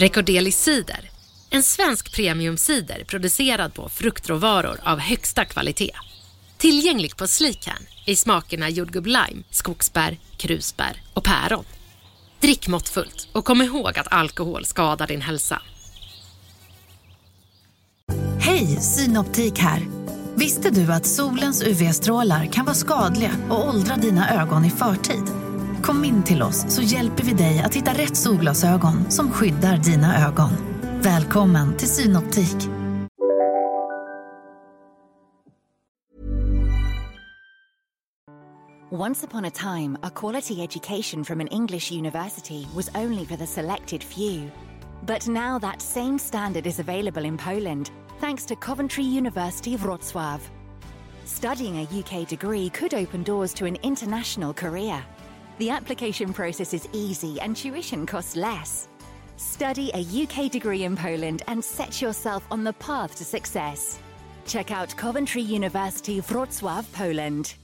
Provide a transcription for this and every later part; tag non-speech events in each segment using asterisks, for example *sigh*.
Recordeli cider, en svensk premiumcider producerad på fruktråvaror av högsta kvalitet. Tillgänglig på Sleekhan i smakerna jordgubb lime, skogsbär, krusbär och päron. Drick måttfullt och kom ihåg att alkohol skadar din hälsa. Hej, Synoptik här. Visste du att solens UV-strålar kan vara skadliga och åldra dina ögon i förtid? Kom in till oss så hjälper vi dig att hitta rätt solglasögon som skyddar dina ögon. Välkommen till Synoptik. Once upon a time, a quality education from an English university was only for the selected few. But now that same standard is available in Poland, thanks to Coventry University Wrocław. Studying a UK degree could open doors to an international career. The application process is easy and tuition costs less. Study a UK degree in Poland and set yourself on the path to success. Check out Coventry University Wrocław, Poland.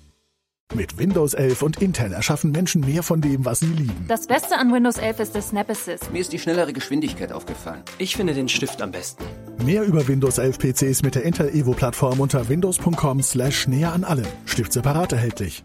Mit Windows 11 und Intel erschaffen Menschen mehr von dem, was sie lieben. Das Beste an Windows 11 ist der Snap Assist. Mir ist die schnellere Geschwindigkeit aufgefallen. Ich finde den Stift am besten. Mehr über Windows 11 PCs mit der Intel Evo Plattform unter windows.com slash näher an allem. Stift separat erhältlich.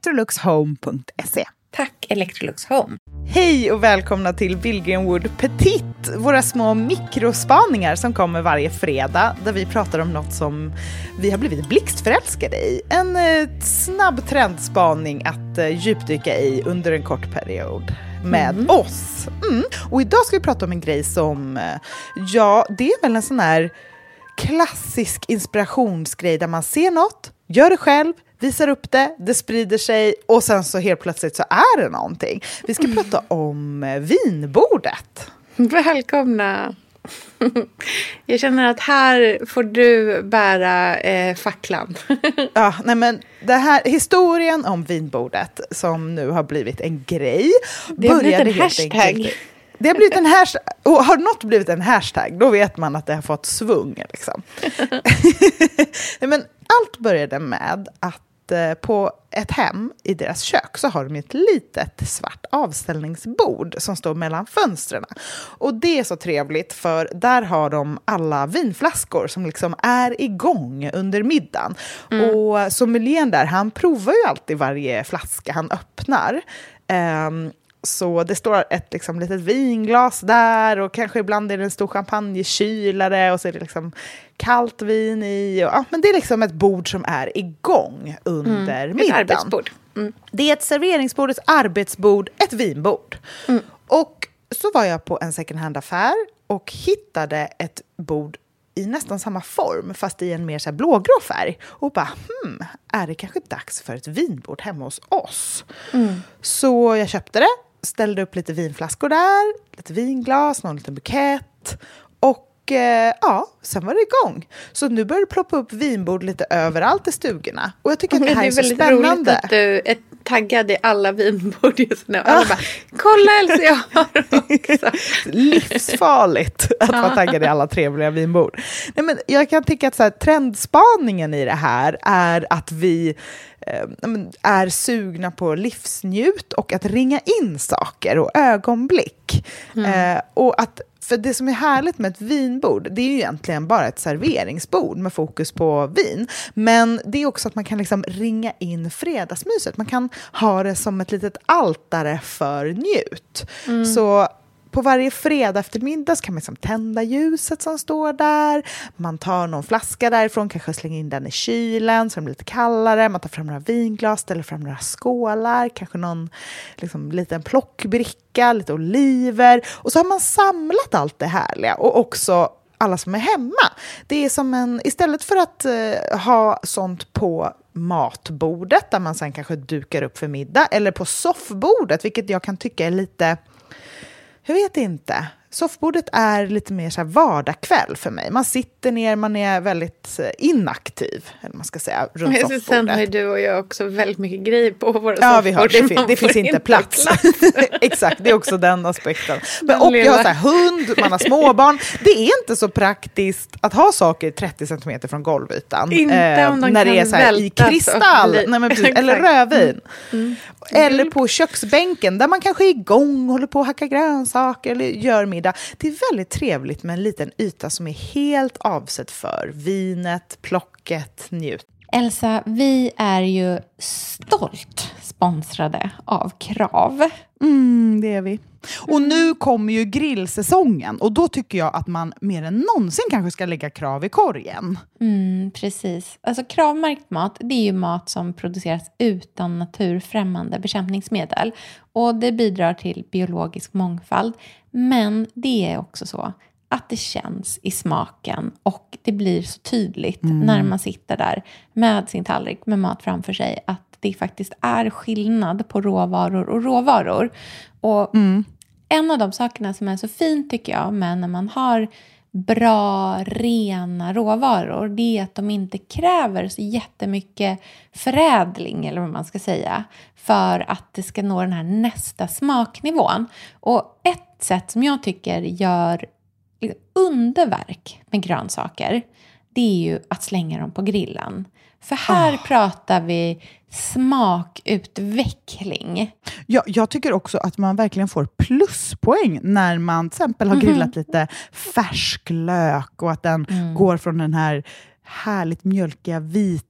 electroluxhome.se. Tack Electrolux Home. Hej och välkomna till Billgren Wood Petit, våra små mikrospaningar som kommer varje fredag där vi pratar om något som vi har blivit blixtförälskade i. En eh, snabb trendspaning att eh, djupdyka i under en kort period med mm. oss. Mm. Och idag ska vi prata om en grej som, eh, ja, det är väl en sån här klassisk inspirationsgrej där man ser något, gör det själv, visar upp det, det sprider sig och sen så helt plötsligt så är det någonting. Vi ska prata om eh, vinbordet. Välkomna! Jag känner att här får du bära eh, facklan. ja, nej men det här, historien om vinbordet som nu har blivit en grej. Det har blivit en hashtag. Enkelt. Det har blivit en hashtag. Och har något blivit en hashtag, då vet man att det har fått svung. Liksom. *laughs* *laughs* men allt började med att Eh, på ett hem i deras kök så har de ett litet svart avställningsbord som står mellan fönstren. Och det är så trevligt för där har de alla vinflaskor som liksom är igång under middagen. Mm. Och sommelieren där, han provar ju alltid varje flaska han öppnar. Um, så det står ett liksom, litet vinglas där och kanske ibland är det en stor champagnekylare och så är det liksom kallt vin i. Och, ja, men det är liksom ett bord som är igång under mm, middagen. Ett arbetsbord. Mm. Det är ett serveringsbord, ett arbetsbord, ett vinbord. Mm. Och så var jag på en second hand-affär och hittade ett bord i nästan samma form, fast i en mer så blågrå färg. Och bara, hmm, är det kanske dags för ett vinbord hemma hos oss? Mm. Så jag köpte det, ställde upp lite vinflaskor där, lite vinglas, någon liten bukett. Och eh, ja, sen var det igång. Så nu börjar det ploppa upp vinbord lite överallt i stugorna. Och jag tycker att det här det är, är så spännande. Roligt att du, ett taggad i alla vinbord just nu. Alla bara, kolla Elsie, jag har också. Livsfarligt att vara taggad i alla trevliga vinbord. Nej, men jag kan tycka att så här, trendspaningen i det här är att vi är sugna på livsnjut och att ringa in saker och ögonblick. Mm. Eh, och att för det som är härligt med ett vinbord, det är ju egentligen bara ett serveringsbord med fokus på vin. Men det är också att man kan liksom ringa in fredagsmyset. Man kan ha det som ett litet altare för njut. Mm. Så på varje fredag eftermiddag kan man liksom tända ljuset som står där. Man tar någon flaska därifrån, kanske slänger in den i kylen så den blir lite kallare. Man tar fram några vinglas, ställer fram några skålar, kanske någon liksom, liten plockbricka, lite oliver. Och så har man samlat allt det härliga och också alla som är hemma. Det är som en, istället för att eh, ha sånt på matbordet där man sen kanske dukar upp för middag eller på soffbordet, vilket jag kan tycka är lite jag vet inte. Soffbordet är lite mer så här vardagskväll för mig. Man sitter ner, man är väldigt eh, inaktiv, eller man ska säga, runt Men soffbordet. Sen har du och jag också väldigt mycket grejer på våra ja, soffbord. Vi har, det, fin det finns inte plats. plats. *laughs* Exakt, det är också den aspekten. Men, och jag har så här, hund, man har småbarn. Det är inte så praktiskt att ha saker 30 centimeter från golvytan. Inte eh, om de När det är så här, i kristall, Nej, precis, eller rödvin. Mm. Mm. Eller på köksbänken där man kanske är igång, håller på att hacka grönsaker eller gör eftermiddag. Det är väldigt trevligt med en liten yta som är helt avsedd för vinet, plocket, njut. Elsa, vi är ju stolt sponsrade av Krav. Mm, det är vi. Och nu kommer ju grillsäsongen och då tycker jag att man mer än någonsin kanske ska lägga krav i korgen. Mm, precis. Alltså kravmärkt mat, det är ju mat som produceras utan naturfrämmande bekämpningsmedel. Och det bidrar till biologisk mångfald. Men det är också så att det känns i smaken och det blir så tydligt mm. när man sitter där med sin tallrik med mat framför sig att det faktiskt är skillnad på råvaror och råvaror. Och mm. En av de sakerna som är så fint tycker jag med när man har bra, rena råvaror, det är att de inte kräver så jättemycket förädling, eller vad man ska säga, för att det ska nå den här nästa smaknivån. Och ett sätt som jag tycker gör underverk med grönsaker, det är ju att slänga dem på grillen. För här oh. pratar vi smakutveckling. Ja, jag tycker också att man verkligen får pluspoäng när man till exempel har mhm. grillat mm. lite färsk lök och att den mm. går från den här härligt mjölkiga vita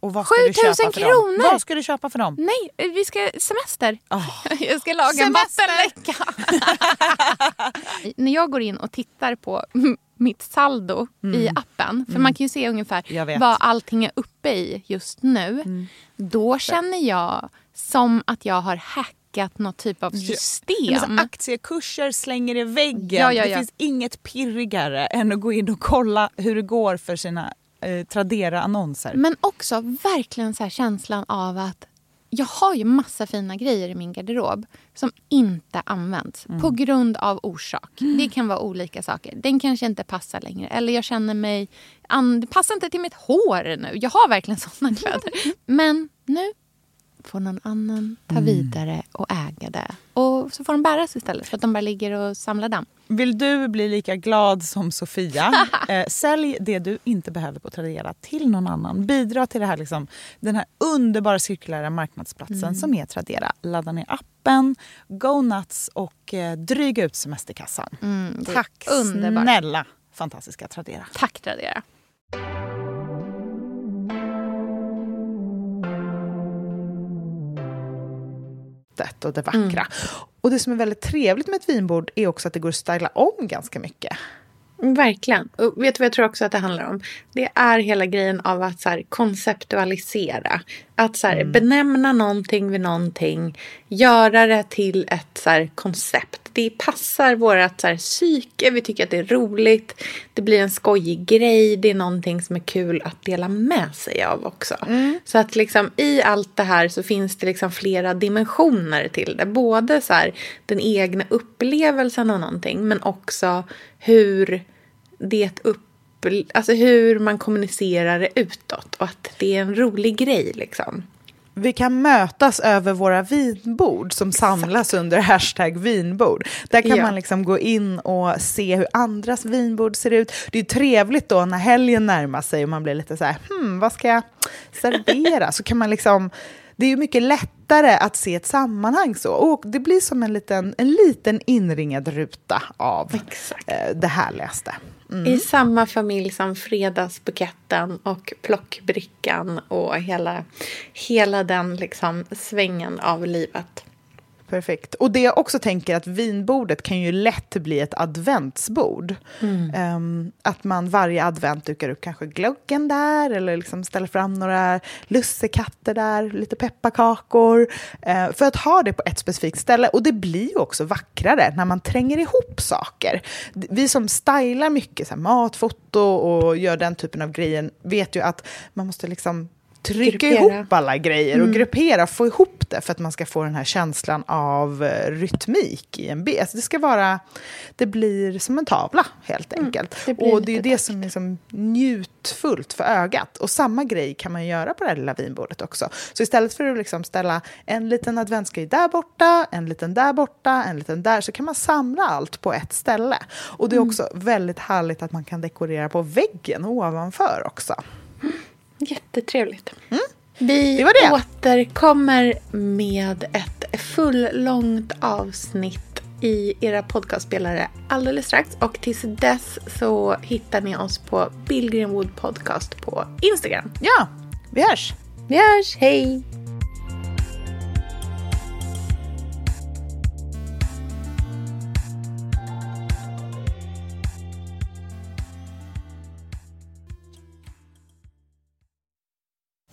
Och vad ska 7000 kronor! Dem? Vad ska du köpa för dem? Nej, vi ska semester. Oh. *laughs* Jag ska laga semester. en vattenläcka. *laughs* När jag går in och tittar på *laughs* mitt saldo mm. i appen, för mm. man kan ju se ungefär vad allting är uppe i just nu. Mm. Då känner jag som att jag har hackat något typ av system. Ja, aktiekurser slänger i väggen. Ja, ja, det finns inget pirrigare än att gå in och kolla hur det går för sina eh, Tradera-annonser. Men också verkligen så känslan av att jag har ju massa fina grejer i min garderob som inte används mm. på grund av orsak. Mm. Det kan vara olika saker. Den kanske inte passar längre. Eller jag känner mig... Det passar inte till mitt hår nu. Jag har verkligen *laughs* såna kläder. *laughs* Men nu får någon annan ta mm. vidare och äga det. Och så får de bäras istället för att de bara ligger och samlar damm. Vill du bli lika glad som Sofia? *laughs* eh, sälj det du inte behöver på Tradera till någon annan. Bidra till det här, liksom, den här underbara cirkulära marknadsplatsen mm. som är Tradera. Ladda ner appen, go nuts och eh, dryga ut semesterkassan. Mm, Tack underbart. snälla fantastiska Tradera. Tack Tradera. Och det vackra. Mm. Och det som är väldigt trevligt med ett vinbord är också att det går att styla om ganska mycket. Verkligen. Och vet du vad jag tror också att det handlar om? Det är hela grejen av att så här, konceptualisera. Att så här, mm. benämna någonting vid någonting. Göra det till ett så här, koncept. Det passar vårt så här, psyke. Vi tycker att det är roligt. Det blir en skojig grej. Det är någonting som är kul att dela med sig av också. Mm. Så att liksom, i allt det här så finns det liksom flera dimensioner till det. Både så här, den egna upplevelsen av någonting men också hur det upp alltså hur man kommunicerar det utåt och att det är en rolig grej liksom. Vi kan mötas över våra vinbord som samlas Exakt. under hashtag vinbord. Där kan ja. man liksom gå in och se hur andras vinbord ser ut. Det är trevligt då när helgen närmar sig och man blir lite så här, hmm, vad ska jag servera? så kan man liksom det är ju mycket lättare att se ett sammanhang så. Och det blir som en liten, en liten inringad ruta av eh, det härligaste. Mm. I samma familj som fredagsbuketten och plockbrickan och hela, hela den liksom svängen av livet. Perfekt. Och det jag också tänker att vinbordet kan ju lätt bli ett adventsbord. Mm. Um, att man varje advent dukar upp kanske glöggen där eller liksom ställer fram några lussekatter där, lite pepparkakor. Uh, för att ha det på ett specifikt ställe. Och det blir ju också vackrare när man tränger ihop saker. Vi som stylar mycket, så här, matfoto och gör den typen av grejer, vet ju att man måste liksom trycka gruppera. ihop alla grejer och mm. gruppera, få ihop det för att man ska få den här känslan av eh, rytmik i en bild. Alltså det ska vara, det blir som en tavla helt mm, enkelt. Mm, det och det är det som är liksom njutfullt för ögat. Och samma grej kan man göra på det här lilla vinbordet också. Så istället för att liksom ställa en liten adventsgrej där borta, en liten där borta, en liten där, så kan man samla allt på ett ställe. Och det är mm. också väldigt härligt att man kan dekorera på väggen ovanför också. Jättetrevligt. Mm. Vi det det. återkommer med ett fullångt avsnitt i era podcastspelare alldeles strax. Och tills dess så hittar ni oss på Billgrenwood Podcast på Instagram. Ja, vi hörs! Vi hörs, hej!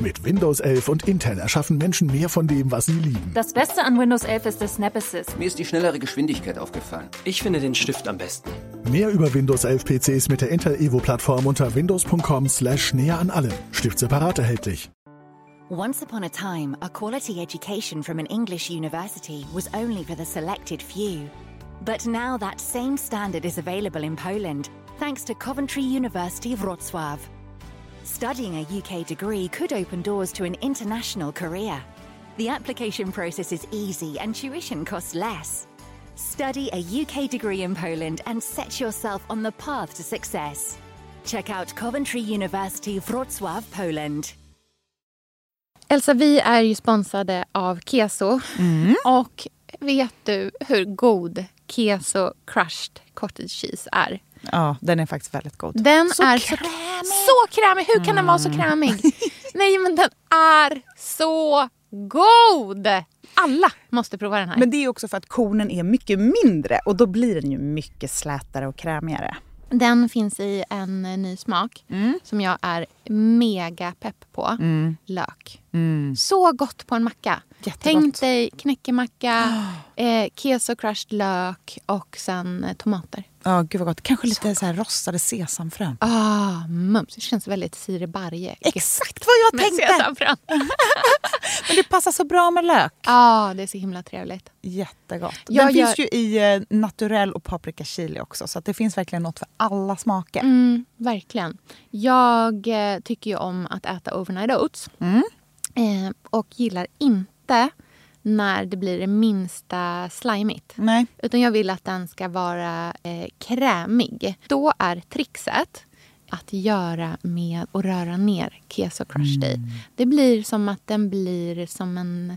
Mit Windows 11 und Intel erschaffen Menschen mehr von dem, was sie lieben. Das Beste an Windows 11 ist der Snap Assist. Mir ist die schnellere Geschwindigkeit aufgefallen. Ich finde den Stift am besten. Mehr über Windows 11 PCs mit der Intel Evo Plattform unter windows.com/slash näher an allem. Stift separat erhältlich. Once upon a time, a quality education from an English university was only for the selected few. But now that same standard is available in Poland, thanks to Coventry University Wrocław. Studying a UK degree could open doors to an international career. The application process is easy and tuition costs less. Study a UK degree in Poland and set yourself on the path to success. Check out Coventry University Wrocław, Poland. Elsa, vi är ju sponsrade av Keso. Mm. Och vet du hur god Keso crushed cottage cheese är? Ja, den är faktiskt väldigt god. Den så är krämig. Så, så krämig! Hur kan den vara så mm. krämig? *laughs* Nej, men den är så god! Alla måste prova den här. Men det är också för att kornen är mycket mindre och då blir den ju mycket slätare och krämigare. Den finns i en ny smak mm. som jag är mega pepp på. Mm. Lök. Mm. Så gott på en macka. Jättegott. Tänk dig knäckemacka, *gasps* eh, keso crushed lök och sen tomater. Ja, gud vad gott. Kanske lite så, så här rostade sesamfrön. Ah, mums. Det känns väldigt Siri Barje. Exakt vad jag tänkte! Sesamfrön. *laughs* Men det passar så bra med lök. Ja, ah, det är så himla trevligt. Jättegott. Den jag finns gör... ju i eh, naturell och paprika chili också. Så det finns verkligen något för alla smaker. Mm, verkligen. Jag eh, tycker ju om att äta overnight oats. Mm. Eh, och gillar inte när det blir det minsta slimigt. Nej. Utan jag vill att den ska vara eh, krämig. Då är trixet att göra med att röra ner keso crushed mm. i. Det blir som att den blir som en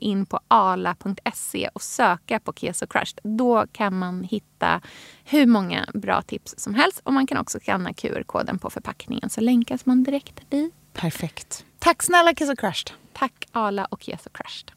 in på ala.se och söka på Keso Crushed. Då kan man hitta hur många bra tips som helst. Och man kan också skanna QR-koden på förpackningen så länkas man direkt dit. Perfekt. Tack snälla Keso Crushed. Tack Ala och Keso Crushed.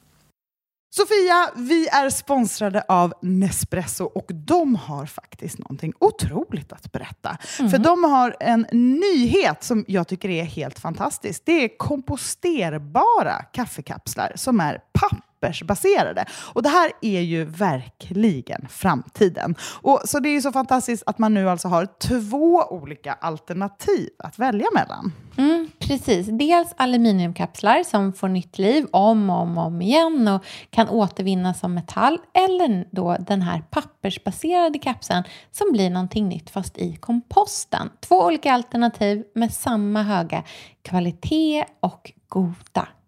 Sofia, vi är sponsrade av Nespresso och de har faktiskt någonting otroligt att berätta. Mm. För de har en nyhet som jag tycker är helt fantastisk. Det är komposterbara kaffekapslar som är papp pappersbaserade. Och det här är ju verkligen framtiden. Och, så det är ju så fantastiskt att man nu alltså har två olika alternativ att välja mellan. Mm, precis. Dels aluminiumkapslar som får nytt liv om och om, om igen och kan återvinnas som metall. Eller då den här pappersbaserade kapseln som blir någonting nytt fast i komposten. Två olika alternativ med samma höga kvalitet och goda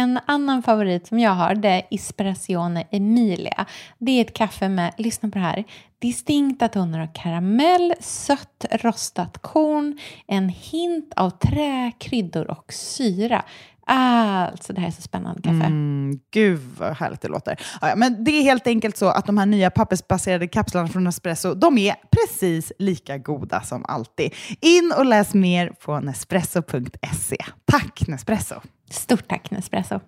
En annan favorit som jag har det är Espressione Emilia. Det är ett kaffe med, lyssna på det här, distinkta toner av karamell, sött rostat korn, en hint av trä, kryddor och syra. Alltså, det här är så spännande kaffe. Mm, gud vad härligt det låter. Ja, men det är helt enkelt så att de här nya pappersbaserade kapslarna från Nespresso, de är precis lika goda som alltid. In och läs mer på nespresso.se. Tack Nespresso! Stort tack Nespresso!